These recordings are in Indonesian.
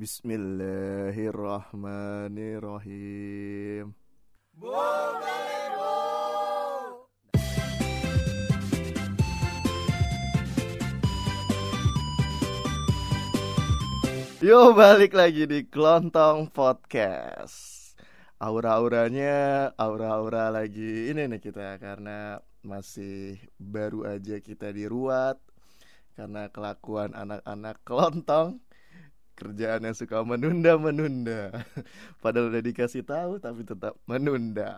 Bismillahirrahmanirrahim. Yo balik lagi di Kelontong Podcast Aura-auranya Aura-aura lagi Ini nih kita Karena masih baru aja kita diruat Karena kelakuan anak-anak kelontong Kerjaan yang suka menunda-menunda Padahal udah dikasih tahu Tapi tetap menunda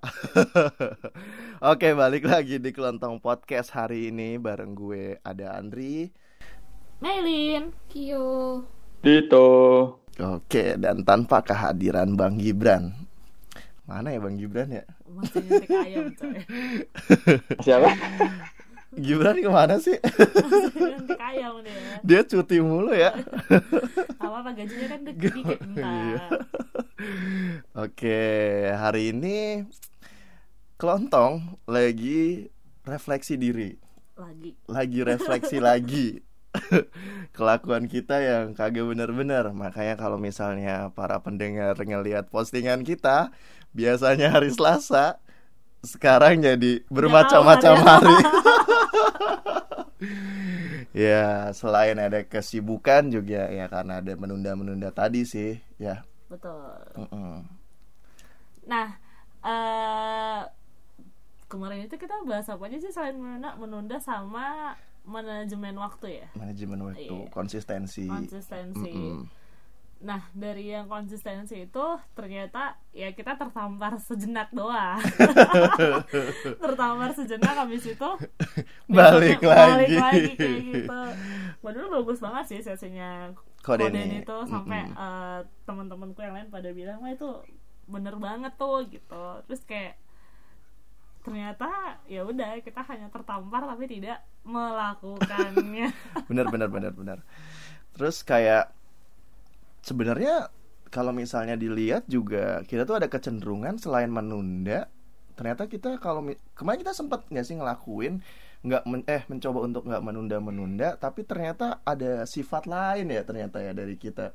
Oke balik lagi di Kelontong Podcast hari ini Bareng gue ada Andri Maylin, Kyo. Dito. Oke, dan tanpa kehadiran Bang Gibran. Mana ya Bang Gibran ya? masih ayam coy Siapa? Gibran ke mana sih? Ayam dia Dia cuti mulu ya. Apa apa gajinya kan dikit dikit Iya. bentar Oke, hari ini Kelontong lagi refleksi diri. Lagi Lagi refleksi lagi. Kelakuan kita yang kagak bener-bener Makanya kalau misalnya para pendengar ngelihat postingan kita Biasanya hari Selasa Sekarang jadi bermacam-macam hari. Ya selain ada kesibukan juga ya karena ada menunda-menunda tadi sih ya. Betul. Mm-mm. Nah eh Kemarin itu kita bahas apa aja sih selain menunda, menunda sama manajemen waktu ya? Manajemen waktu, Iya. konsistensi. Konsistensi. Mm-mm. Nah dari yang konsistensi itu ternyata ya kita tertampar sejenak doang Tertampar sejenak habis itu Balik besoknya balik lagi. lagi kayak gitu. Padahal bagus banget sih sesinya Kode Koden nih. itu sampai Mm-mm. eh, teman-temanku yang lain pada bilang wah itu bener banget tuh gitu. Terus kayak ternyata ya udah kita hanya tertampar tapi tidak melakukannya. benar benar benar benar terus kayak sebenarnya kalau misalnya dilihat juga kita tuh ada kecenderungan selain menunda ternyata kita kalau kemarin kita sempat nggak sih ngelakuin nggak men- eh mencoba untuk nggak menunda menunda tapi ternyata ada sifat lain ya ternyata ya dari kita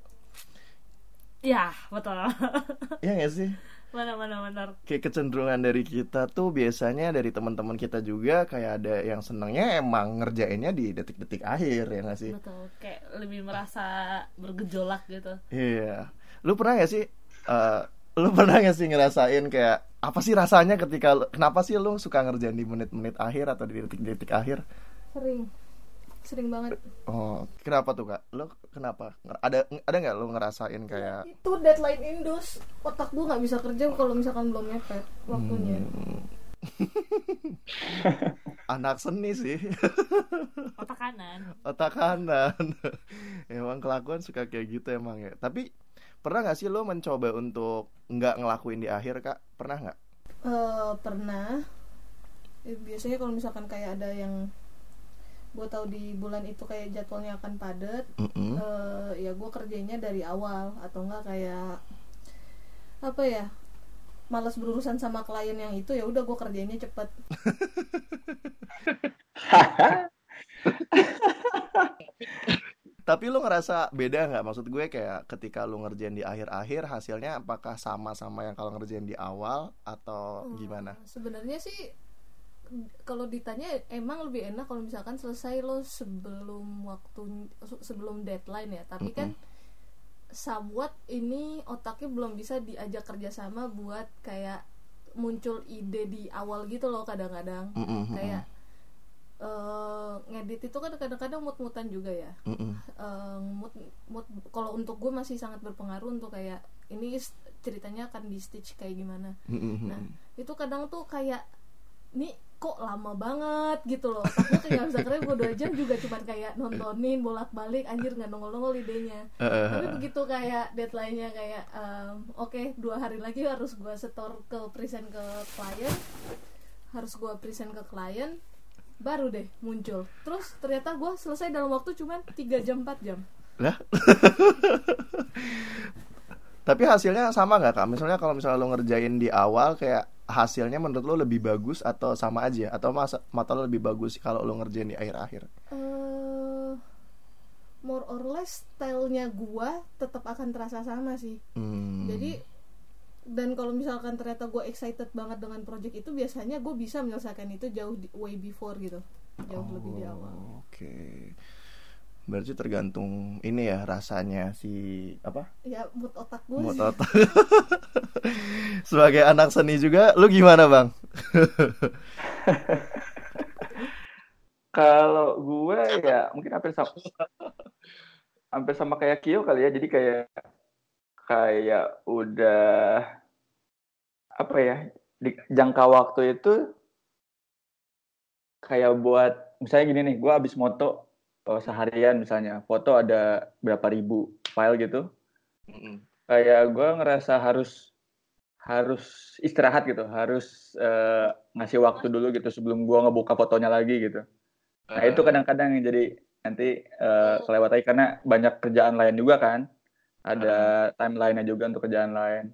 ya betul. ya nggak sih mana mana benar. kayak kecenderungan dari kita tuh biasanya dari teman-teman kita juga kayak ada yang senangnya emang ngerjainnya di detik-detik akhir ya nggak sih Betul. Kayak lebih merasa bergejolak gitu. Iya. Lu pernah gak sih eh, lu pernah gak sih ngerasain kayak apa sih rasanya ketika kenapa sih lu suka ngerjain di menit-menit akhir atau di detik-detik akhir? Sering. Sering banget. Oh, kenapa tuh kak? Lu kenapa? Ada ada nggak lu ngerasain kayak Itu deadline Indus. Otak gue nggak bisa kerja kalau misalkan belum mepet waktunya. hmm, anak seni sih Otak kanan. otak kanan emang kelakuan suka kayak gitu emang ya tapi pernah nggak sih lu mencoba untuk nggak ngelakuin di akhir kak pernah nggak Eh, pernah. Eh, biasanya kalau misalkan kayak ada yang gue tahu di bulan itu kayak jadwalnya akan padat, Mm-mm. eh, ya gue kerjanya dari awal atau enggak kayak apa ya malas berurusan sama klien yang itu ya udah gue kerjainnya cepet Tapi lu ngerasa beda nggak? Maksud gue kayak ketika lu ngerjain di akhir-akhir hasilnya apakah sama sama yang kalau ngerjain di awal atau gimana? Eh, sebenarnya sih kalau ditanya emang lebih enak kalau misalkan selesai lo sebelum waktu sebelum deadline ya. Tapi kan somewhat ini otaknya belum bisa diajak kerjasama buat kayak muncul ide di awal gitu loh kadang-kadang. Mm-mm, kayak eh, ngedit itu kan kadang-kadang mut-mutan juga ya. Mm-mm. eh, mood mood kalau untuk gue masih sangat berpengaruh untuk kayak ini ceritanya akan di stitch kayak gimana. Mm-mm. nah itu kadang tuh kayak nih kok lama banget gitu loh. Takutnya kayak bisa kerja gue dua jam juga cuman kayak nontonin bolak balik anjir nggak nongol nongol idenya. Eh, tapi begitu kayak deadline-nya kayak em, oke dua hari lagi harus gue setor ke present ke klien harus gue present ke klien baru deh muncul. Terus ternyata gue selesai dalam waktu cuman 3 jam 4 jam. Lah? Tapi hasilnya sama nggak kak? Misalnya kalau misalnya lo ngerjain di awal kayak hasilnya menurut lo lebih bagus atau sama aja? Atau masa mata lo lebih bagus kalau lo ngerjain di akhir-akhir? eh more or less stylenya gua tetap akan terasa sama sih Hmm. jadi dan kalau misalkan ternyata gue excited banget dengan project itu biasanya gue bisa menyelesaikan itu jauh di, way before gitu jauh lebih di awal Oh, Oke. Berarti tergantung ini ya rasanya si apa? ya mood otak gue Mood sih otak. Sebagai anak seni juga, lu gimana bang? Kalau gue ya mungkin hampir sama hampir sama kayak Kyo kali ya. Jadi kayak kayak udah apa ya di jangka waktu itu kayak buat misalnya gini nih, gue habis moto eh, seharian misalnya, foto ada berapa ribu file gitu. Kayak gue ngerasa harus harus istirahat gitu, harus eh, ngasih waktu dulu gitu sebelum gue ngebuka fotonya lagi gitu. Nah itu kadang-kadang yang jadi nanti eh, kelewat lagi karena banyak kerjaan lain juga kan. Ada timeline-nya juga untuk kerjaan lain.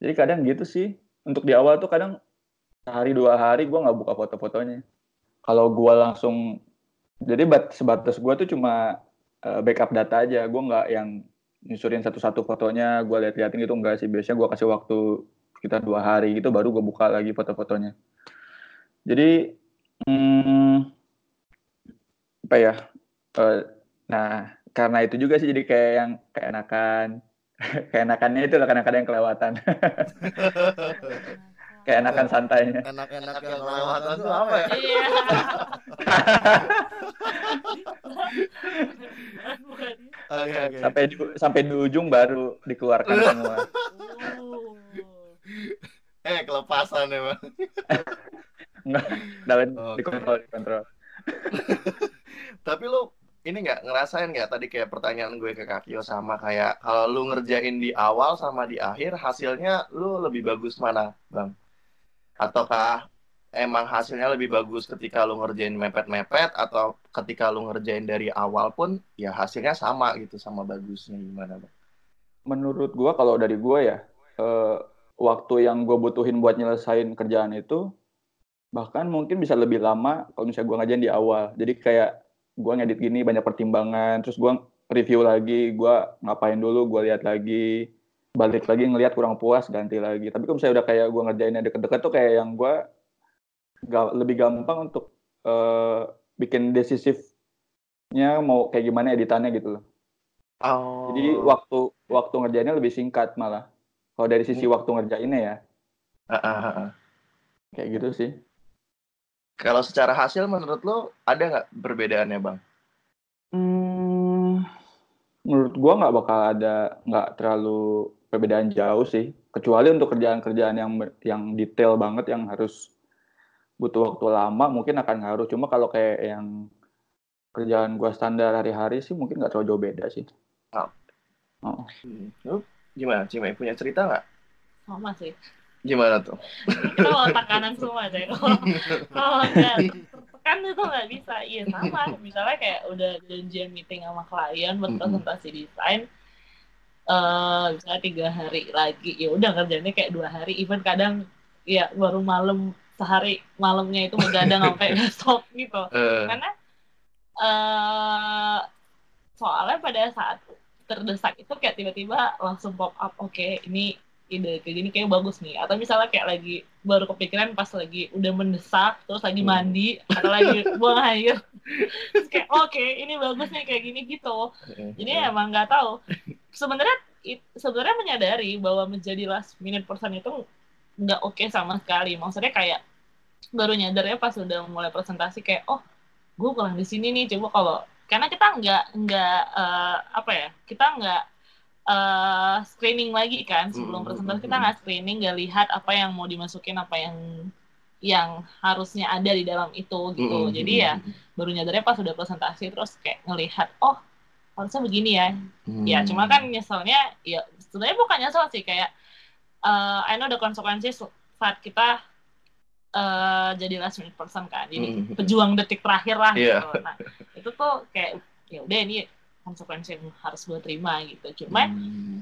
Jadi kadang gitu sih. Untuk di awal tuh kadang sehari dua hari gue nggak buka foto-fotonya. Kalau gue langsung jadi bat, sebatas gue tuh cuma eh, backup data aja. Gue nggak yang nyusurin satu-satu fotonya, gue lihat-liatin gitu enggak sih. Biasanya gue kasih waktu sekitar dua hari gitu baru gue buka lagi foto-fotonya. Jadi hmm, apa ya eh, nah karena itu juga sih jadi kayak yang keenakan keenakannya itu lah kadang-kadang yang kelewatan keenakan santainya Enak-enak yang kelewatan tuh apa ya? Iya. Oke oke. sampai di, sampai di ujung baru dikeluarkan semua Uh. Eh kelepasan ya bang. Enggak, dalam Oke. dikontrol dikontrol Tapi lu ini nggak ngerasain nggak tadi kayak pertanyaan gue ke Kakio sama kayak kalau lu ngerjain di awal sama di akhir hasilnya lu lebih bagus mana bang? Ataukah emang hasilnya lebih bagus ketika lu ngerjain mepet-mepet atau ketika lu ngerjain dari awal pun ya hasilnya sama gitu sama bagusnya gimana bang? menurut gua kalau dari gua ya eh, waktu yang gua butuhin buat nyelesain kerjaan itu bahkan mungkin bisa lebih lama kalau misalnya gua ngajain di awal jadi kayak gua ngedit gini banyak pertimbangan terus gua review lagi gua ngapain dulu gua lihat lagi balik lagi ngelihat kurang puas ganti lagi tapi kalau misalnya udah kayak gua ngerjainnya deket-deket tuh kayak yang gua ga- lebih gampang untuk eh, bikin decisifnya mau kayak gimana editannya gitu loh Oh. jadi waktu waktu ngerjainnya lebih singkat malah. Kalau dari sisi Hmm. waktu ngerjainnya ya, ah, ah. kayak gitu sih. Kalau secara hasil menurut lu ada nggak perbedaannya bang? Hmm, menurut gua nggak bakal ada nggak terlalu perbedaan jauh sih. Kecuali untuk kerjaan-kerjaan yang yang detail banget yang harus butuh waktu lama mungkin akan ngaruh. Cuma kalau kayak yang kerjaan gua standar hari-hari sih mungkin nggak terlalu jauh beda sih. Oh. Hmm. Lu gimana punya cerita nggak? Sama sih. Gimana tuh? Kita mau tekanan semua deh. Kalau nggak tertekan itu nggak bisa. Iya sama. Misalnya kayak udah janjian meeting sama klien buat presentasi desain. Misalnya tiga hari lagi ya udah kerjanya kayak dua hari. Even kadang ya baru malam sehari malamnya itu begadang sampai besok gitu. Eh, karena eh soalnya pada saat terdesak itu kayak tiba-tiba langsung pop up oke ini ide kayak gini kayak bagus nih. Atau misalnya kayak lagi baru kepikiran pas lagi udah mendesak terus lagi Hmm. mandi atau lagi buang air kayak oke ini bagus nih kayak gini gitu. Jadi emang nggak tahu. Sebenarnya sebenarnya menyadari bahwa menjadi last minute person itu nggak oke sama sekali. Maksudnya kayak baru nyadarnya pas udah mulai presentasi kayak oh gue kurang di sini nih coba kalau karena kita nggak nggak eh, apa ya kita nggak eh, screening lagi kan sebelum presentasi. Kita nggak screening nggak lihat apa yang mau dimasukin apa yang yang harusnya ada di dalam itu gitu. Jadi ya baru nyadarnya pas udah presentasi terus kayak ngelihat oh harusnya begini ya Hmm. ya cuma kan nyeselnya ya sebenarnya bukan nyesel sih kayak eh I know the consequences saat kita eh jadi last minute person kan jadi Hmm. pejuang detik terakhir lah Iya. gitu nah itu tuh kayak ya udah ini konsekuensi yang harus gue terima gitu cuman Hmm.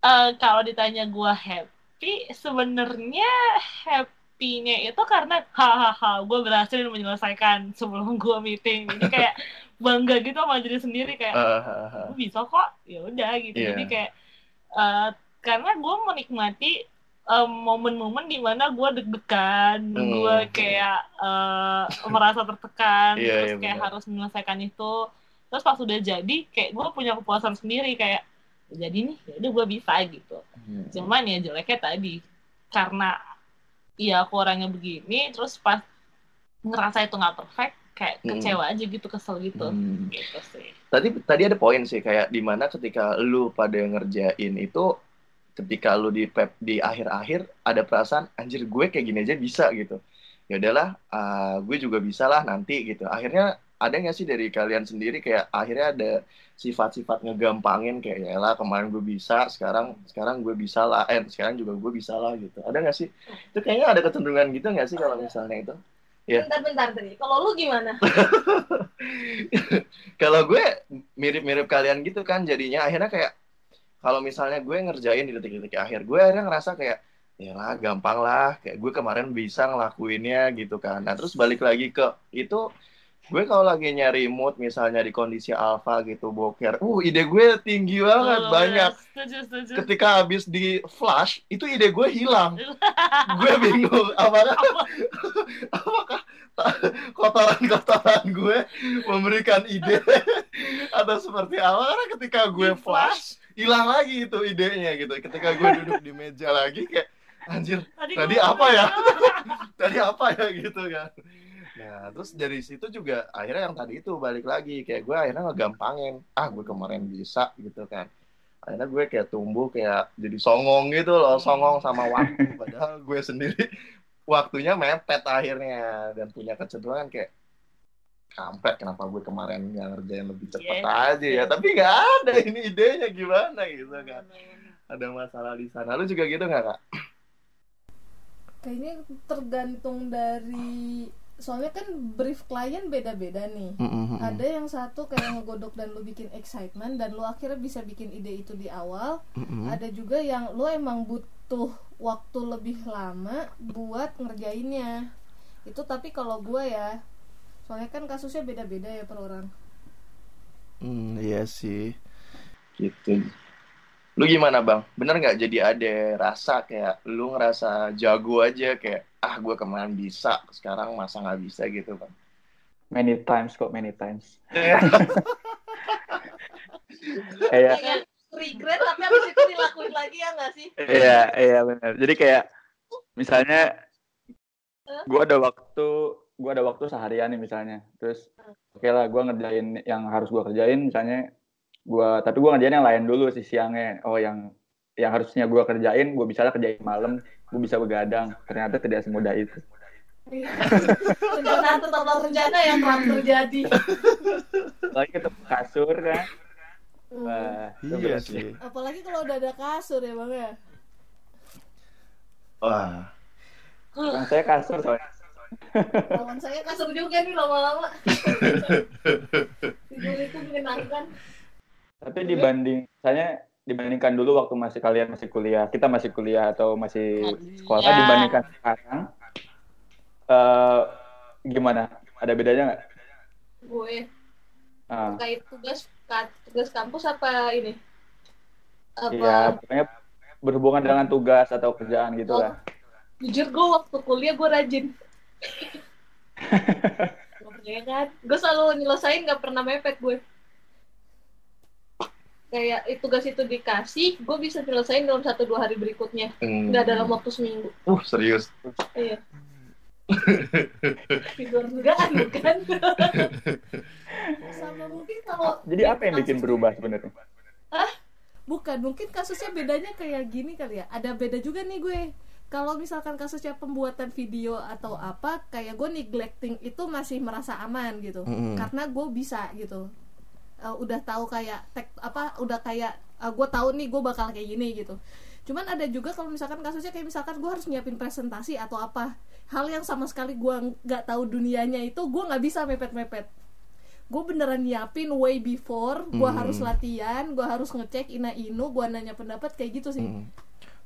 eh kalau ditanya gue happy sebenarnya happy-nya itu karena hahaha gue berhasil menyelesaikan sebelum gue meeting jadi kayak bangga gitu sama diri sendiri kayak Uh, uh, uh. gue bisa kok ya udah gitu Iya. jadi kayak eh, karena gue menikmati eh, momen-momen di mana gue deg-degan Hmm. gue kayak eh, merasa tertekan Iya, terus iya, kayak benar. harus menyelesaikan itu terus pas udah jadi kayak gue punya kepuasan sendiri kayak jadi nih ya udah gue bisa gitu Hmm. cuman ya jeleknya tadi karena ya aku orangnya begini terus pas ngerasa itu nggak perfect kayak Hmm. kecewa aja gitu kesel gitu Hmm. gitu sih Tadi tadi ada poin sih kayak di mana ketika lu pada ngerjain itu ketika lu di pep di akhir-akhir ada perasaan anjir gue kayak gini aja bisa gitu. Ya udahlah, ah, gue juga bisa lah nanti gitu. Akhirnya ada nggak sih dari kalian sendiri kayak akhirnya ada sifat-sifat ngegampangin kayak ya lah kemarin gue bisa, sekarang sekarang gue bisa lah, eh sekarang juga gue bisa lah gitu. Ada nggak sih? Itu kayaknya ada kecenderungan gitu nggak sih kalau misalnya itu? Iya. bentar-bentar tadi kalau lu gimana kalau gue mirip-mirip kalian gitu kan jadinya akhirnya kayak kalau misalnya gue ngerjain di detik-detik akhir gue akhirnya ngerasa kayak ya lah gampang lah kayak gue kemarin bisa ngelakuinnya gitu kan nah terus balik lagi ke itu gue kalau lagi nyari mood misalnya di kondisi alpha gitu boker uh ide gue tinggi banget Oh, banyak. ya, setuju setuju. Ketika habis di flash itu ide gue hilang. Gue bingung apakah apakah kotoran-kotoran gue memberikan ide atau seperti apa? Karena ketika gue flash hilang lagi itu idenya gitu. Ketika gue duduk di meja lagi kayak anjir tadi, tadi apa ya? tadi apa ya? gitu kan nah terus dari situ juga akhirnya yang tadi itu balik lagi kayak gue akhirnya ngegampangin ah gue kemarin bisa gitu kan. Akhirnya gue kayak tumbuh kayak jadi songong gitu loh songong sama waktu padahal gue sendiri waktunya mepet akhirnya dan punya kecenderungan kayak kampret kenapa gue kemarin nggak ngerjain lebih cepet Yes, aja ya? yes. tapi nggak ada ini idenya gimana gitu kan. ada masalah di sana. Lu juga gitu nggak kak? Kayaknya tergantung dari soalnya kan brief klien beda-beda nih ada yang satu kayak ngegodok dan lu bikin excitement dan lu akhirnya bisa bikin ide itu di awal ada juga yang lu emang butuh waktu lebih lama buat ngerjainnya itu tapi kalau gua ya soalnya kan kasusnya beda-beda ya per orang Hmm, iya sih. Gitu. Lu gimana bang? Bener nggak jadi ada rasa kayak lu ngerasa jago aja kayak ah gue kemarin bisa sekarang masa nggak bisa gitu bang? Many times kok, many times. Kayak regret tapi habis itu dilakuin lagi ya nggak sih Iya, iya benar. Jadi kayak misalnya gua ada waktu gua ada waktu seharian nih misalnya. Terus oke lah gua ngerjain yang harus gua kerjain misalnya gua tapi gua ngerjain yang lain dulu sih siangnya. Oh yang yang harusnya gua kerjain gua bisa lah kerjain malam, gua bisa begadang. Ternyata tidak semudah itu. rencana tetap rencana yang kerap terjadi Lagi ketemu kasur kan. Wah, itu Iya sih. apalagi kalau udah ada kasur ya bang ya Wah. Bang, saya kasur soalnya. lawan saya kasur juga nih lama-lama tidur itu menyenangkan Tapi dibanding, misalnya dibandingkan dulu waktu masih kalian masih kuliah, kita masih kuliah atau masih sekolah Iya. dibandingkan sekarang, eh gimana? Ada bedanya nggak? gue Ah, terkait tugas tugas kampus apa ini apa Iya, pokoknya berhubungan dengan tugas atau kerjaan gitu Oh. lah. jujur gue waktu kuliah gue rajin Gak percaya kan gue selalu nyelesain gak pernah mepet gue kayak itu tugas itu dikasih gue bisa nyelesain dalam satu dua hari berikutnya Hmm. nggak dalam waktu seminggu Uh serius. iya tidur juga kan sama mungkin kalau Jadi apa yang bikin berubah sebenarnya? Bukan, mungkin kasusnya bedanya kayak gini kali ya. Ada beda juga nih gue. Kalau misalkan kasusnya pembuatan video atau apa, kayak gue neglecting itu masih merasa aman gitu. Mm-mm. Karena gue bisa gitu. Eh, udah tahu kayak tek apa, udah kayak eh, gue tahu nih gue bakal kayak gini gitu. Cuman ada juga kalau misalkan kasusnya kayak misalkan gue harus nyiapin presentasi atau apa, hal yang sama sekali gue nggak tahu dunianya itu gue nggak bisa mepet-mepet gue beneran nyiapin way before gue Hmm. harus latihan gue harus ngecek ina inu gue nanya pendapat kayak gitu sih Hmm.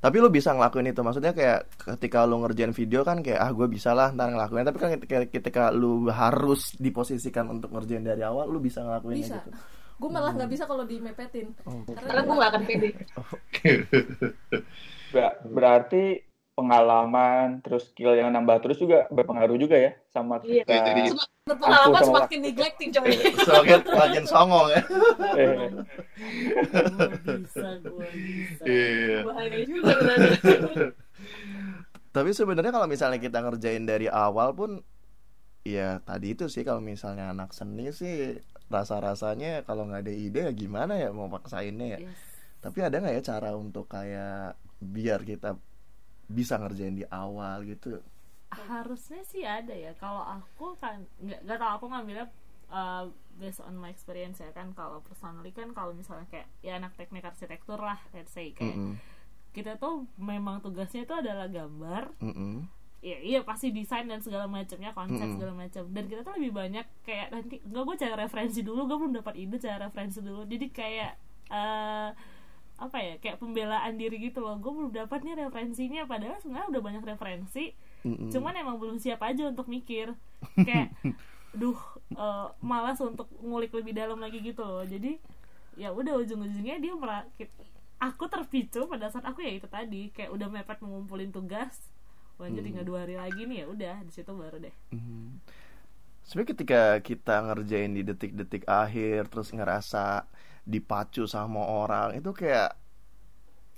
Tapi lu bisa ngelakuin itu. Maksudnya kayak ketika lu ngerjain video kan kayak ah gue bisa lah ntar ngelakuin. Tapi kan ketika, ketika lu harus diposisikan untuk ngerjain dari awal lu bisa ngelakuin bisa. gitu. Gue malah nggak bisa kalau dimepetin. Oh. Karena gue gak akan pede. Ber- berarti pengalaman terus skill yang nambah terus juga berpengaruh juga ya sama Iya. kita Jadi- Semakin berpengalaman sama semakin neglecting coy semakin semakin songong ya eh, bisa gue bisa. Iya. Bahaya juga ternyata. tapi sebenarnya kalau misalnya kita ngerjain dari awal pun ya tadi itu sih kalau misalnya anak seni sih rasa-rasanya kalau nggak ada ide ya gimana ya mau paksainnya ya Yes. tapi ada nggak ya cara untuk kayak biar kita bisa ngerjain di awal gitu harusnya sih ada ya kalau aku kan nggak nggak tahu aku ngambilnya uh, based on my experience ya kan kalau personally kan kalau misalnya kayak ya anak teknik arsitektur lah let's say kayak Mm-mm. kita tuh memang tugasnya itu adalah gambar Mm-mm. ya iya pasti desain dan segala macamnya konsep Mm-mm. segala macam dan kita tuh lebih banyak kayak nanti enggak gue cari referensi dulu gue belum dapat ide cari referensi dulu jadi kayak eh apa ya kayak pembelaan diri gitu loh. Gue belum dapat nih referensinya padahal sebenarnya udah banyak referensi. Mm-mm. cuman emang belum siap aja untuk mikir. Kayak duh eh, malas untuk ngulik lebih dalam lagi gitu loh. Jadi ya udah ujung-ujungnya dia merakit aku terpicu pada saat aku ya itu tadi kayak udah mepet mengumpulin tugas. Lanjut tinggal dua hari lagi nih ya udah di situ baru deh. Mhm. Sebenarnya ketika kita ngerjain di detik-detik akhir terus ngerasa dipacu sama orang. Itu kayak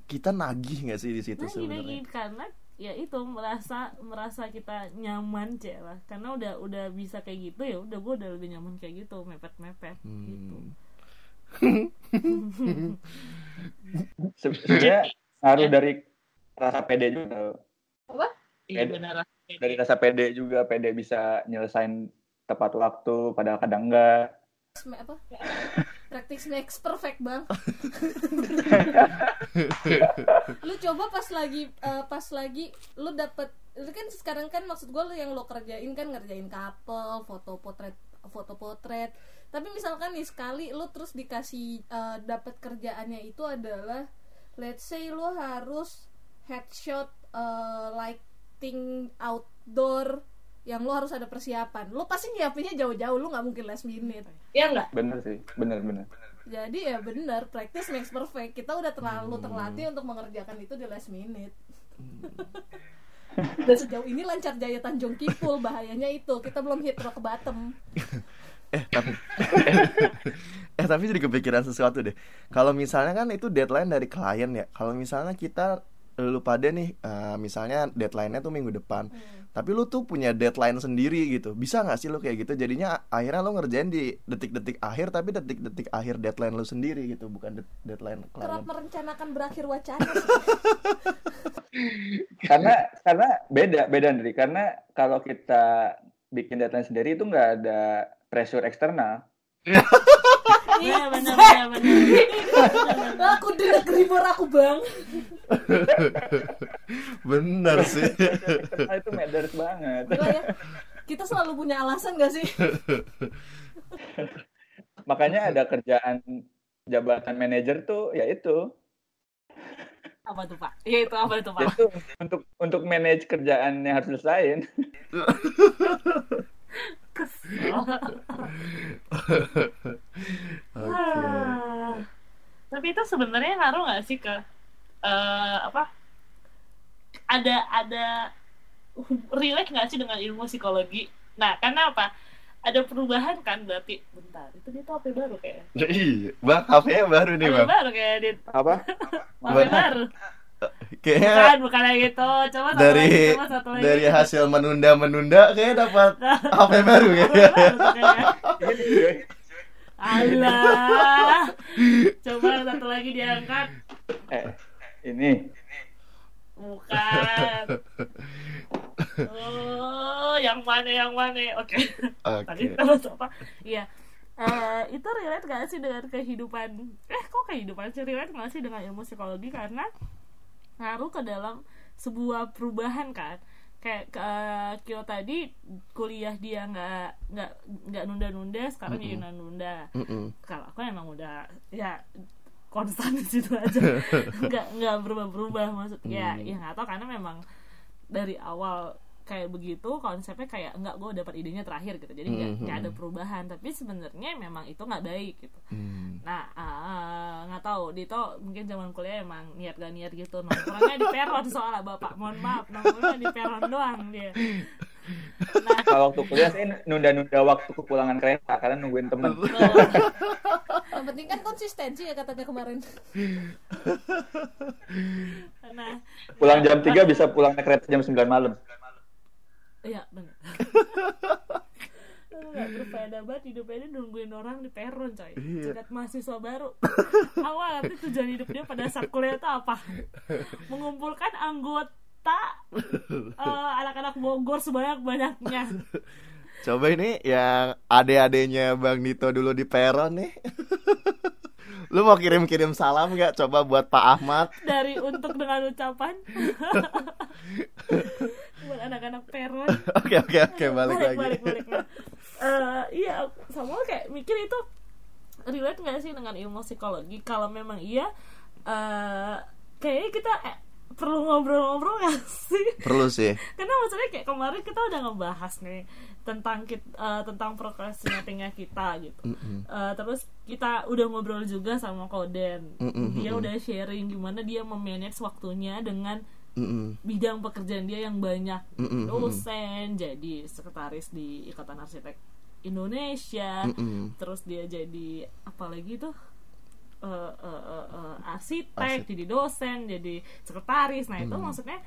kita nagih nggak sih di situ sebenarnya? karena ya itu merasa merasa kita nyaman cek lah. Karena udah udah bisa kayak gitu ya udah gue udah lebih nyaman kayak gitu mepet mepet gitu. Hmm. se- sebenarnya ngaruh dari rasa pede juga. Tau. iya Pede. dari rasa pede juga pede bisa nyelesain tepat waktu padahal kadang enggak apa practice makes perfect bang. Lu coba pas lagi eh, pas lagi lu dapet lu kan sekarang kan maksud gue lu yang lo kerjain kan ngerjain couple foto potret foto potret. Tapi misalkan nih sekali lu terus dikasih eh, dapat kerjaannya itu adalah let's say lu harus headshot eh, lighting outdoor yang lu harus ada persiapan. Lu pasti nyiapinnya jauh-jauh lu nggak mungkin last minute. Ya enggak bener sih bener bener. Jadi ya benar practice makes perfect. Kita udah terlalu terlatih untuk mengerjakan itu di last minute. Dan sejauh ini lancar jaya Tanjung Kipul bahayanya itu. Kita belum hit rock bottom. Eh tapi eh tapi jadi kepikiran sesuatu deh. Kalau misalnya kan itu deadline dari klien ya. Kalau misalnya kita lu pada nih eh, misalnya deadline-nya tuh minggu depan. Tapi lu tuh punya deadline sendiri gitu. Bisa nggak sih lu kayak gitu? Jadinya akhirnya lu ngerjain di detik-detik akhir tapi detik-detik akhir deadline lu sendiri gitu bukan de- deadline kerap klien merencanakan berakhir wacana sih. karena karena beda beda Andri. Karena kalau kita bikin deadline sendiri itu nggak ada pressure eksternal Iya benar benar benar. aku dengar geribor aku bang. Bener sih. Eksternal itu matters banget. Gila ya. Kita selalu punya alasan gak sih? Makanya ada kerjaan jabatan manajer tuh ya itu. Apa tuh pak? Iya itu apa tuh pak? itu untuk untuk manage kerjaan yang harus selesaiin Oke. Ah. Tapi itu sebenarnya ngaruh nggak sih ke eh, apa? Ada ada relate nggak sih dengan ilmu psikologi? Nah, karena apa? Ada perubahan kan berarti. Bentar, itu dia tuh HP baru kayaknya. iya bang HP baru nih HP bang baru kayak dia. apa HP baru. Kayaknya Bukan, bukan kayak gitu. Coba satu dari lagi, coba satu lagi. dari hasil menunda menunda kayak dapat HP baru ya Alah. Coba satu lagi diangkat. eh ini Bukan. Oh, yang mana yang mana? Oke. Tadi oke kita bahas apa? Iya. Eh, itu relate gak sih dengan kehidupan eh kok kehidupan sih relate gak sih dengan ilmu psikologi karena ngaruh ke dalam sebuah perubahan kan kayak eh, Kyo tadi kuliah dia nggak nggak nggak nunda-nunda sekarang jadi nunda Mm-mm. kalau aku emang udah ya konstan di situ aja nggak nggak berubah berubah maksudnya hmm. ya nggak tahu karena memang dari awal kayak begitu konsepnya kayak nggak gue dapat idenya terakhir gitu jadi nggak mm -hmm. ada perubahan tapi sebenarnya memang itu nggak baik gitu mm. nah nggak uh, tahu Dito mungkin zaman kuliah emang niat gak niat gitu nongkrongnya di peron soalnya bapak mohon maaf nongkrongnya di peron doang dia Nah, kalau waktu kuliah saya nunda-nunda waktu kepulangan kereta karena nungguin temen. Yang penting kan konsistensi ya katanya kemarin. Nah, pulang jam 3 bisa pulang naik kereta jam 9 malam. Iya benar. Gak berfaedah banget hidupnya ini nungguin orang di peron coy iya. mahasiswa baru Awal nanti tujuan hidupnya pada saat kuliah itu apa? Mengumpulkan anggota uh, Anak-anak Bogor sebanyak-banyaknya Coba ini yang ade-adenya Bang Nito dulu di peron nih Lu mau kirim-kirim salam gak? Coba buat Pak Ahmad Dari untuk dengan ucapan buat anak-anak peron oke oke oke balik, balik lagi balik balik nah, uh, iya sama kayak mikir itu relate nggak sih dengan ilmu psikologi kalau memang iya uh, kayaknya kita eh, perlu ngobrol-ngobrol gak sih? Perlu sih. Karena maksudnya kayak kemarin kita udah ngebahas nih tentang kita, uh, tentang procrastinatingnya kita gitu. Mm -hmm. uh, terus kita udah ngobrol juga sama Koden. Mm -hmm. Dia udah sharing gimana dia memanage waktunya dengan Mm-mm. bidang pekerjaan dia yang banyak Mm-mm. dosen jadi sekretaris di ikatan arsitek Indonesia Mm-mm. terus dia jadi apa lagi tuh uh, uh, uh, uh, arsitek Arsit. jadi dosen jadi sekretaris nah itu mm. maksudnya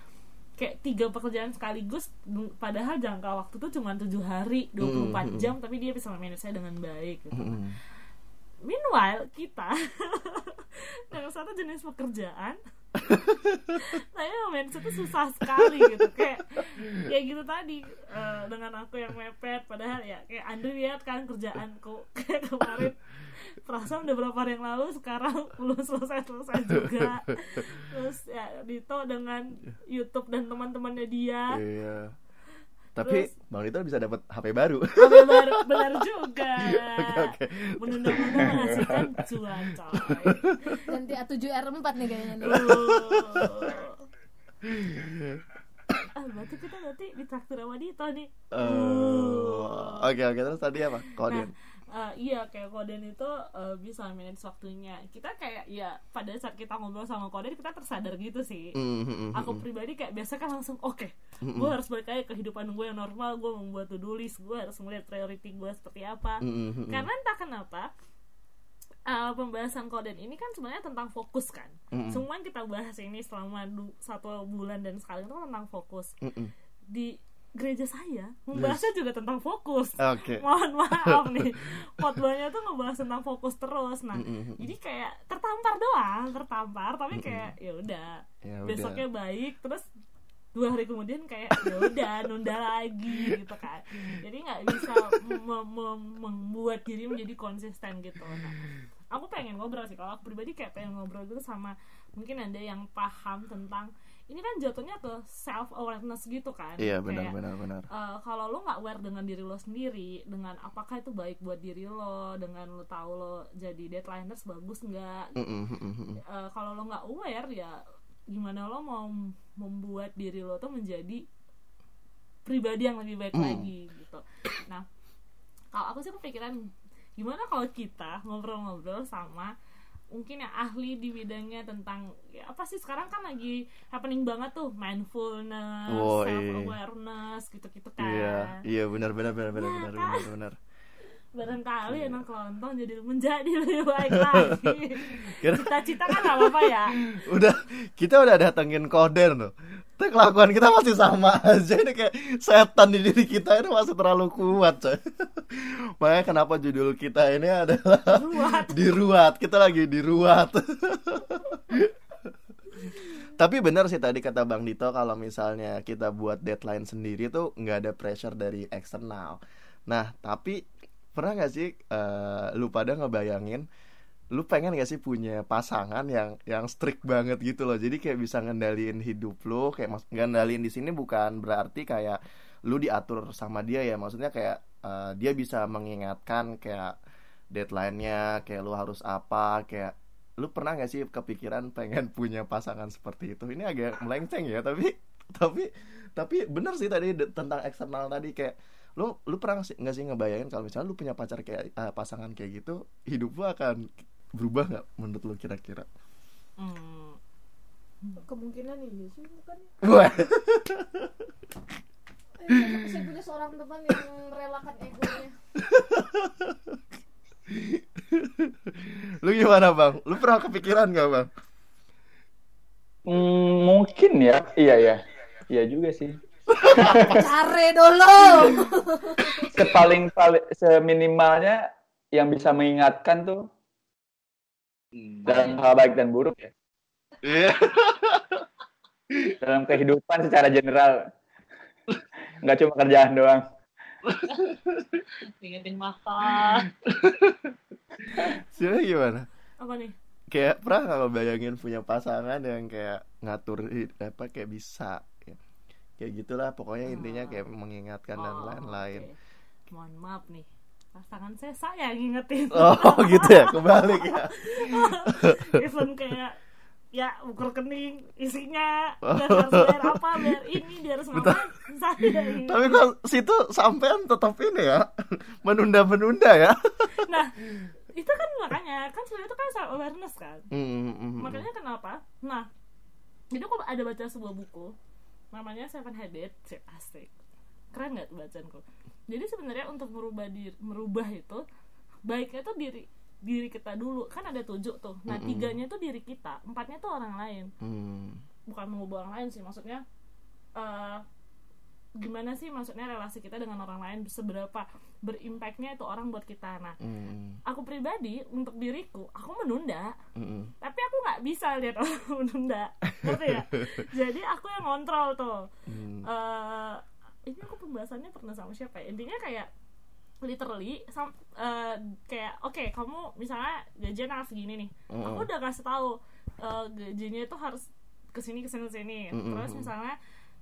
kayak tiga pekerjaan sekaligus padahal jangka waktu tuh cuma tujuh hari 24 mm, jam tapi dia bisa manage saya dengan baik gitu. Mm. Meanwhile kita yang satu jenis pekerjaan saya itu susah sekali gitu. Kayak ya gitu tadi uh, dengan aku yang mepet padahal ya kayak Andri lihat kan kerjaanku kayak kemarin. Perasaan udah berapa hari yang lalu sekarang belum selesai selesai juga. Terus ya Dito dengan YouTube dan teman-temannya dia. Iya tapi Terus, Bang Lito bisa dapat HP baru. HP baru, benar juga. Oke, oke. Menunda-nunda menghasilkan cuan, coy. Ganti A7R4 nih kayaknya nih. ah, berarti kita nanti ditraktir sama Dito nih. Uh, oke, oke. Terus tadi apa? Kode. Nah, uh, iya kayak Koden itu uh, bisa manage waktunya kita kayak ya pada saat kita ngobrol sama Koden kita tersadar gitu sih mm-hmm. aku pribadi kayak biasa kan langsung oke okay, mm-hmm. gue harus balik lagi kehidupan gue yang normal gue membuat to-do list gue harus melihat priority gue seperti apa mm-hmm. karena entah kenapa uh, pembahasan koden ini kan sebenarnya tentang fokus kan mm-hmm. semua yang kita bahas ini selama du- satu bulan dan sekali itu kan tentang fokus mm-hmm. di gereja saya membahasnya yes. juga tentang fokus. Okay. Mohon maaf nih, khotbahnya tuh ngebahas tentang fokus terus. Nah, mm -hmm. jadi kayak tertampar doang, tertampar, tapi kayak ya udah, ya besoknya baik, terus dua hari kemudian kayak ya udah nunda lagi gitu kan. Jadi nggak bisa membuat diri menjadi konsisten gitu. Nah, aku pengen ngobrol sih. Kalau aku pribadi kayak pengen ngobrol gitu sama mungkin ada yang paham tentang ini kan jatuhnya ke self awareness gitu kan iya benar Kayak, benar benar uh, kalau lo nggak aware dengan diri lo sendiri dengan apakah itu baik buat diri lo dengan lo tahu lo jadi deadlineers bagus nggak mm -hmm. uh, kalau lo nggak aware ya gimana lo mau membuat diri lo tuh menjadi pribadi yang lebih baik mm. lagi gitu nah kalau aku sih kepikiran gimana kalau kita ngobrol-ngobrol sama mungkin yang ahli di bidangnya tentang ya apa sih sekarang kan lagi happening banget tuh mindfulness, oh, self awareness gitu-gitu kan. Iya, iya benar benar benar benar benar kan? benar benar. Barangkali iya. anak kelontong jadi menjadi lebih baik lagi. Cita-cita kan apa apa ya. Udah kita udah datengin koder tuh tapi kelakuan kita masih sama aja ini kayak setan di diri kita ini masih terlalu kuat coy makanya kenapa judul kita ini adalah Ruat. diruat kita lagi diruat tapi benar sih tadi kata Bang Dito kalau misalnya kita buat deadline sendiri tuh nggak ada pressure dari eksternal nah tapi pernah nggak sih uh, lu pada ngebayangin lu pengen gak sih punya pasangan yang yang strict banget gitu loh? Jadi kayak bisa ngendaliin hidup lu kayak mas ngendaliin di sini bukan berarti kayak lu diatur sama dia ya. Maksudnya kayak uh, dia bisa mengingatkan kayak deadline-nya kayak lu harus apa kayak lu pernah gak sih kepikiran pengen punya pasangan seperti itu? Ini agak melenceng ya tapi tapi tapi bener sih tadi tentang eksternal tadi kayak lu lu pernah sih nggak sih ngebayangin kalau misalnya lu punya pacar kayak uh, pasangan kayak gitu hidup lu akan berubah nggak menurut lu kira-kira? Hmm. kemungkinan iya sih bukan Wah. eh, saya punya seorang teman yang merelakan egonya. Lu gimana bang? Lu pernah kepikiran gak bang? Hmm, mungkin ya. Iya ya iya juga sih cari dulu sepaling paling seminimalnya yang bisa mengingatkan tuh hmm. dalam hal baik dan buruk ya yeah. dalam kehidupan secara general nggak cuma kerjaan doang ingetin makan sih gimana apa nih kayak pernah nggak bayangin punya pasangan yang kayak ngatur apa kayak bisa. Kayak gitulah pokoknya intinya kayak mengingatkan oh, dan lain-lain. okay. mohon maaf nih pasangan saya saya yang ngingetin. Oh gitu ya kebalik ya. Even kayak ya ukur kening isinya dan harus bayar apa bayar ini dia harus ngapain saya tapi kok situ sampean tetap ini ya menunda menunda ya. Nah itu kan makanya kan sebenarnya itu kan self awareness kan. Mm, -hmm. makanya kenapa? Nah jadi aku ada baca sebuah buku namanya Seven Habits. Asik. Keren nggak bacaanku? Jadi sebenarnya untuk merubah diri merubah itu baiknya tuh diri diri kita dulu. Kan ada tujuh tuh. Nah mm -hmm. tiganya tuh diri kita empatnya tuh orang lain. Mm. bukan mengubah orang lain sih maksudnya uh, gimana sih maksudnya relasi kita dengan orang lain? Seberapa berimpactnya itu orang buat kita nah mm. aku pribadi untuk diriku aku menunda mm. tapi aku nggak bisa lihat orang menunda ngerti ya jadi aku yang kontrol tuh mm. uh, ini aku pembahasannya pernah sama siapa ya intinya kayak literally sam, uh, kayak oke okay, kamu misalnya gajian harus segini nih mm. aku udah kasih tahu uh, gajinya itu harus ke sini ke sini ke sini mm -hmm. terus misalnya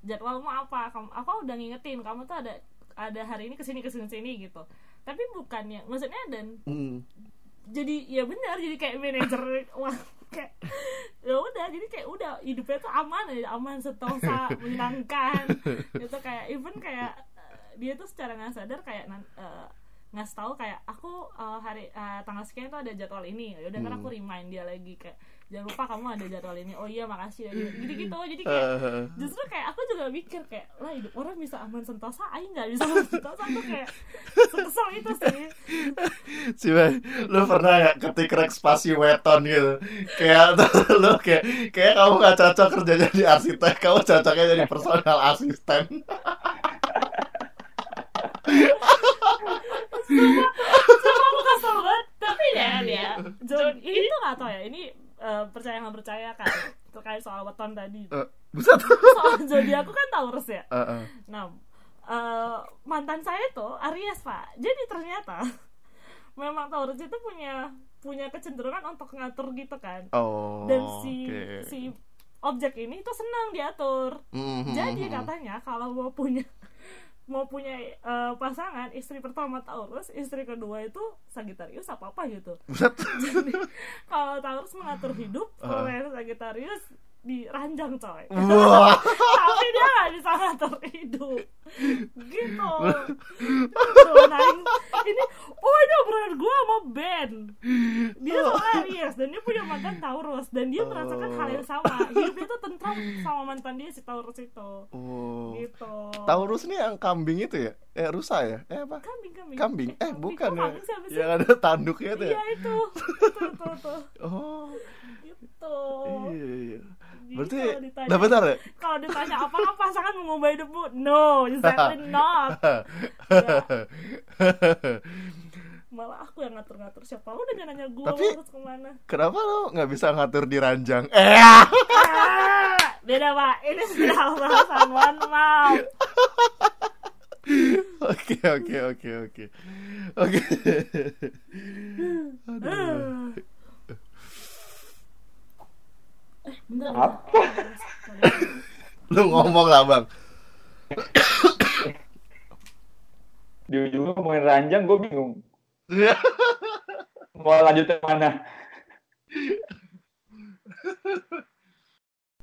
jadwalmu apa kamu apa udah ngingetin kamu tuh ada ada hari ini ke sini ke sini ke sini gitu tapi bukannya maksudnya dan mm. jadi ya benar jadi kayak manajer wah kayak ya udah jadi kayak udah hidupnya tuh aman ya aman sentosa menyenangkan gitu kayak even kayak dia tuh secara nggak sadar kayak uh, ngasih tahu kayak aku uh, hari uh, tanggal sekian tuh ada jadwal ini ya udah kan aku hmm. remind dia lagi kayak jangan lupa kamu ada jadwal ini. Oh iya makasih ya. Gitu gitu jadi kayak justru kayak aku juga mikir kayak lah hidup orang bisa aman sentosa? Aing nggak bisa aman sentosa. Tuh kayak kesel itu sih. Sih lu pernah ya ketik rek spasi weton gitu? Kayak lu kayak kayak kamu nggak cocok kerja jadi arsitek kamu cocoknya jadi personal asisten Sumpah aku kesel banget. Tapi ya ya. John ini tuh gak tau ya Ini uh, percaya nggak percaya kan? Terkait soal weton tadi. Uh, Soal aku kan Taurus ya? Uh, uh. Nah uh, Mantan saya tuh Aries pak. Jadi ternyata Memang Taurus itu punya Punya kecenderungan untuk ngatur gitu kan. Oh, Dan si okay. Si objek ini tuh senang diatur. Mm -hmm. Jadi katanya Kalau mau punya mau punya uh, pasangan istri pertama Taurus istri kedua itu Sagitarius apa apa gitu jadi kalau Taurus mengatur hidup kalau uh. Sagitarius diranjang coy. Tapi dia gak bisa ngatur hidup gitu. Nah, ini oh ini obrolan gue sama Ben. Dia soalnya Aries dan dia punya mantan Taurus dan dia merasakan hal yang sama. Hidupnya tuh tentram sama mantan dia si Taurus itu. Oh. gitu. Taurus ini yang kambing itu ya? Eh rusa ya? Eh apa? Kambing kambing. Kambing? Eh kambing. bukan ya. yang ada tanduknya tuh ya? Iya itu. Itu itu, itu. oh. Gitu iya iya Berarti nah bentar ya? Kalau ditanya apakah pasangan mengubah hidupmu? No, exactly not. ya. Malah aku yang ngatur-ngatur siapa lu udah nanya gue Tapi, harus ke mana Kenapa lo nggak bisa ngatur di ranjang? Eh ah, Beda pak, ini sudah bahasan one maaf Oke oke oke oke Oke Aduh Bentar, apa? Lu ngomong lah bang. Di ujungnya ngomongin ranjang gue bingung. Mau lanjut ke mana?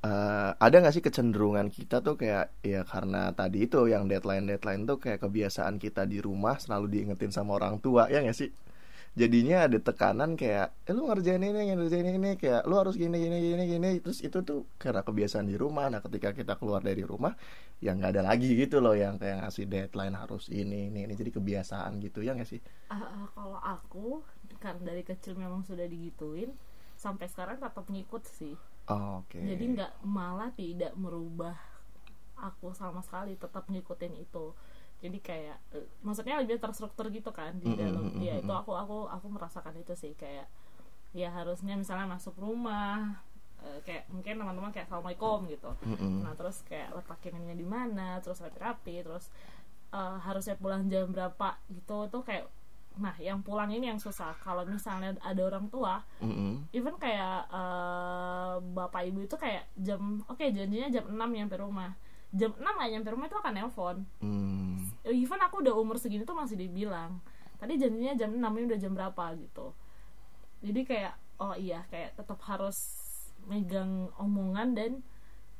Uh, ada nggak sih kecenderungan kita tuh kayak ya karena tadi itu yang deadline deadline tuh kayak kebiasaan kita di rumah selalu diingetin sama orang tua ya nggak sih jadinya ada tekanan kayak eh, lu ngerjain ini ngerjain ini kayak lu harus gini gini gini gini. Terus itu tuh karena kebiasaan di rumah. Nah ketika kita keluar dari rumah yang nggak ada lagi gitu loh yang kayak ngasih deadline harus ini ini ini. Jadi kebiasaan gitu ya nggak sih? Uh, uh, kalau aku karena dari kecil memang sudah digituin sampai sekarang tetap ngikut sih. Oh, oke. Okay. jadi nggak malah tidak merubah aku sama sekali tetap ngikutin itu jadi kayak uh, maksudnya lebih terstruktur gitu kan di dalam mm -hmm. ya itu aku aku aku merasakan itu sih kayak ya harusnya misalnya masuk rumah uh, kayak mungkin teman-teman kayak assalamualaikum gitu mm -hmm. nah terus kayak letakin ininya di mana terus rapi-rapi terus uh, harusnya pulang jam berapa gitu tuh kayak nah yang pulang ini yang susah kalau misalnya ada orang tua mm-hmm. even kayak uh, bapak ibu itu kayak jam oke okay, janjinya jam 6 nyampe rumah jam 6 gak nyampe rumah itu akan nelpon. Hmm. even aku udah umur segini tuh masih dibilang tadi janjinya jam 6 ini udah jam berapa? gitu. Jadi kayak oh iya kayak tetap harus megang omongan dan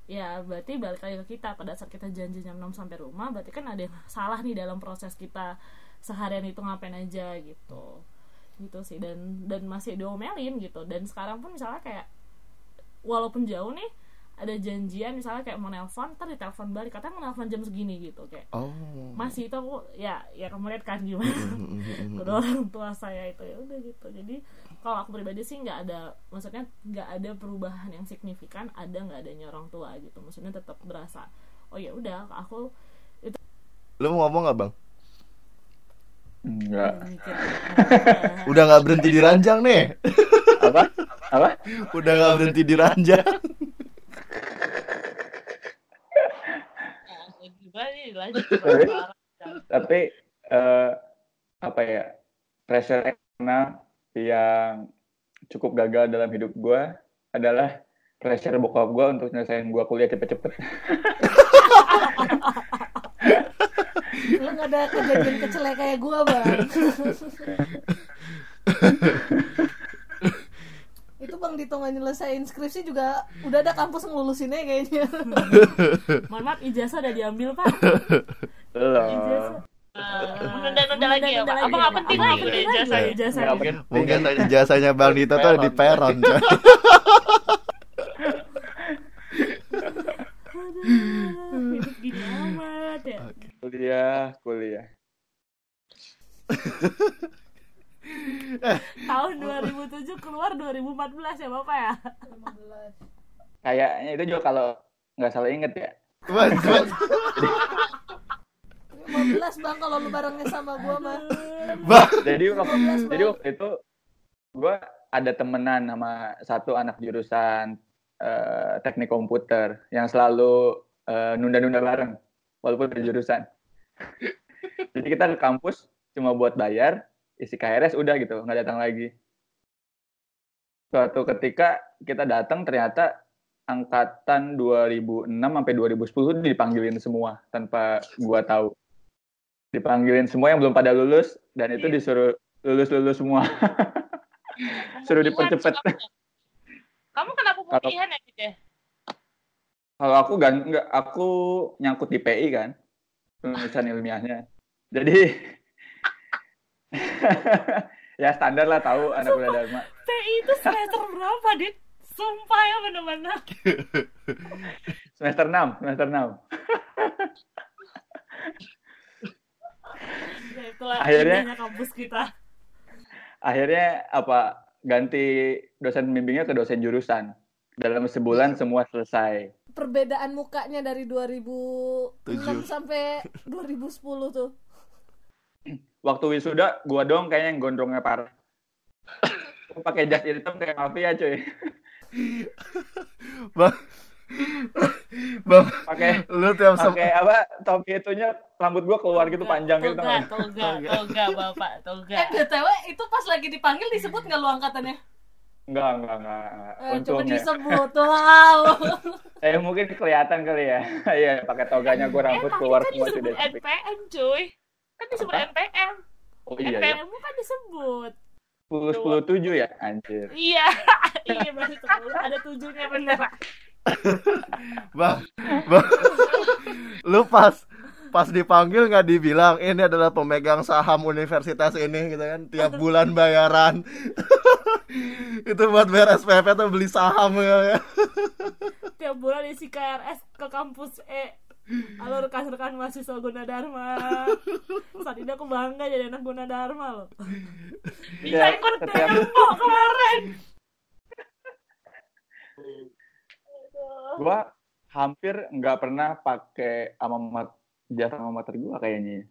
ya berarti balik lagi ke kita. Pada saat kita janji jam 6 sampai rumah berarti kan ada yang salah nih dalam proses kita seharian itu ngapain aja gitu. Gitu sih dan dan masih diomelin gitu. Dan sekarang pun misalnya kayak walaupun jauh nih ada janjian misalnya kayak mau nelpon ntar ditelepon balik katanya mau nelpon jam segini gitu kayak oh. masih itu aku ya ya kamu lihat kan gimana kedua orang tua saya itu ya udah gitu jadi kalau aku pribadi sih nggak ada maksudnya nggak ada perubahan yang signifikan ada nggak adanya orang tua gitu maksudnya tetap berasa oh ya udah aku itu lu mau ngomong nggak bang Enggak. Udah nggak berhenti di ranjang nih. Apa? Apa? Udah nggak berhenti di ranjang. tapi uh, apa ya pressure karena yang cukup gagal dalam hidup gue adalah pressure bokap gue untuk nyelesain gue kuliah cepet-cepet. Lu gak ada kejadian kecele kayak gue bang. itu bang Dito nggak nyelesain skripsi juga udah ada kampus ngelulusinnya kayaknya mohon maaf ijazah udah diambil pak ijazah menunda-nunda lagi ya Pak. Apa nggak penting lagi udah ijazahnya? Ijazahnya. Mungkin, mungkin ijazahnya Bang Dito tuh di peron. hidup gini amat ya. Kuliah, kuliah. tahun 2007 keluar 2014 ya Bapak ya? 15. Kayaknya itu juga kalau nggak salah inget ya. 15 bang kalau lu barengnya sama gua mah. Bang. Jadi waktu, jadi waktu itu gua ada temenan sama satu anak jurusan uh, teknik komputer yang selalu uh, nunda-nunda bareng walaupun dari jurusan. jadi kita ke kampus cuma buat bayar, isi KRS udah gitu nggak datang lagi suatu ketika kita datang ternyata angkatan 2006 sampai 2010 dipanggilin semua tanpa gua tahu. Dipanggilin semua yang belum pada lulus dan itu iya. disuruh lulus lulus semua suruh dipercepat kamu kenapa pemilihan ya gitu kalau aku gan nggak aku nyangkut di PI kan penulisan ilmiahnya. Jadi ya standar lah tahu anak kuliah dharma. TI itu semester berapa dit? Sumpah ya benar-benar semester 6 semester 6 ya, itulah akhirnya kampus kita. Akhirnya apa ganti dosen pembimbingnya ke dosen jurusan. Dalam sebulan semua selesai. Perbedaan mukanya dari 2006 7. sampai 2010 tuh waktu wisuda gua dong kayaknya yang gondrongnya parah pakai jas hitam kayak mafia cuy bang bang pakai lu tiap pakai apa topi itunya rambut gua keluar gitu panjang gitu toga toga toga bapak toga eh btw itu pas lagi dipanggil disebut nggak lu angkatannya Enggak, enggak, enggak. Eh, coba disebut, wow. eh, mungkin kelihatan kali ya. Iya, pakai toganya gue rambut eh, keluar semua sudah. NPM, cuy. Kan disebut NPM. Oh iya. NPM ya. kan disebut. sepuluh sepuluh tujuh ya anjir. Iya iya berarti sepuluh. Ada tujuhnya bener bang bang. Lu pas pas dipanggil nggak dibilang ini adalah pemegang saham universitas ini gitu kan. Tiap bulan bayaran. Itu buat bayar SPP tuh beli saham ya tiap bulan isi KRS ke kampus E Halo rekan-rekan mahasiswa Gunadarma. Saat ini aku bangga jadi anak Gunadarma loh. Bisa Ya, ikut demo kemarin. Gua hampir nggak pernah pakai alma jasa alma mater gua kayaknya.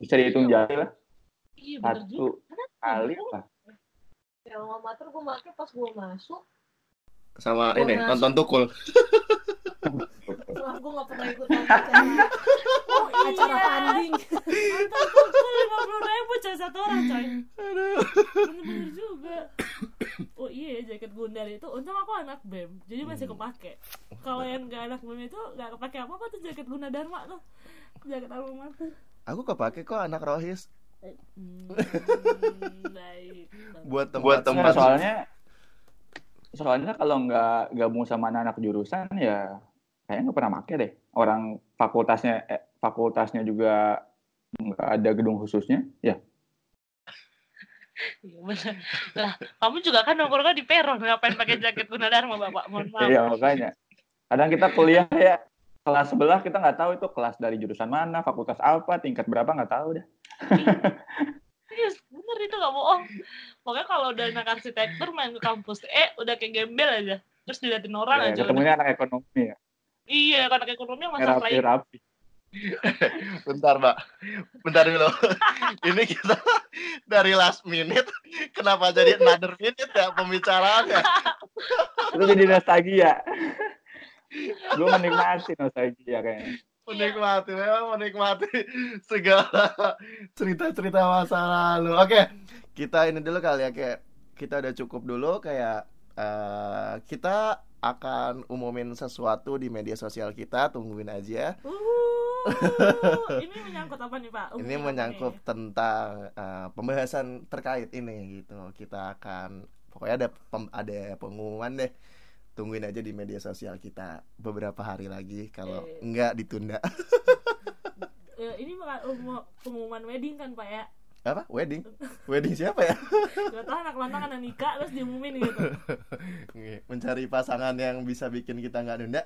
Bisa dihitung jari lah. Iya satu kali lah. Ya alma mater gue pake pas gue masuk. Sama Gua ini masuk. nonton tukul Wah gue gak pernah ikut acara Acara funding Nonton kumpul lima puluh ribu coy satu orang coy Bener-bener juga Oh iya jaket Gundar itu untung aku anak BEM Jadi masih Hmm. kepake Kalau yang gak anak BEM itu gak kepake apa-apa tuh jaket Gunadarma tuh Jaket alma mater aku kepake kok anak rohis Hmm, baik buat tempat Nah, tempat soalnya soalnya kalau nggak gabung sama anak-anak jurusan ya kayaknya nggak pernah make deh. Orang fakultasnya eh, fakultasnya juga nggak ada gedung khususnya ya? Iya bener. Lah kamu juga kan nongkrongnya di peron Ngapain pakai jaket Gunadarma bapak? Mohon maaf. Iya makanya. Kadang kita kuliah ya kelas sebelah kita nggak tahu itu kelas dari jurusan mana fakultas apa tingkat berapa nggak tahu deh. Iya bener itu gak bohong. Pokoknya kalau udah anak arsitektur main ke kampus Eh udah kayak gembel aja. Terus diliatin orang ya, aja udah. ketemunya anak ekonomi ya Iya kan anak ekonomi yang masak rapi rapi. Bentar mbak. Bentar dulu. Ini kita dari last minute kenapa jadi another minute ya pembicaraannya? Itu jadi nostalgia. Gue menikmati nostalgia kayaknya. Menikmati memang menikmati segala cerita-cerita masa lalu. Oke kita ini dulu kali ya kayak kita udah cukup dulu kayak eh, kita akan umumin sesuatu di media sosial kita tungguin aja Uh, Ini menyangkut apa nih pak? ini Umumin apa menyangkut nih? tentang eh, pembahasan terkait ini gitu kita akan pokoknya ada pem- ada pengumuman deh tungguin aja di media sosial kita beberapa hari lagi kalau Eh. enggak ditunda Eh, Ini pengumuman wedding kan pak ya? Apa? Wedding? Wedding siapa ya? Gak tau anak lontong anak nikah terus diumumin gitu. Mencari pasangan yang bisa bikin kita nggak nunda.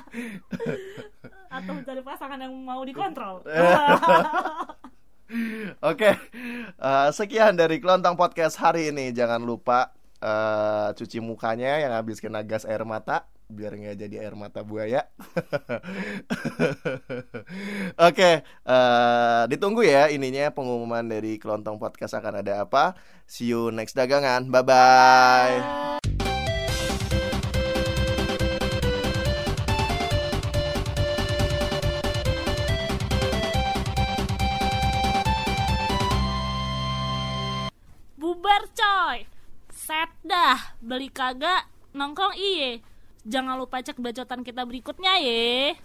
Atau mencari pasangan yang mau dikontrol. Oke, eh, sekian dari Kelontong Podcast hari ini. Jangan lupa eh, cuci mukanya yang habis kena gas air mata, biar nggak jadi air mata buaya. Oke, eh, ditunggu ya ininya pengumuman dari Kelontong Podcast akan ada apa. See you next dagangan. Bye bye. Bubar coy Set dah Beli kagak Nongkrong iye Jangan lupa cek bacotan kita berikutnya ye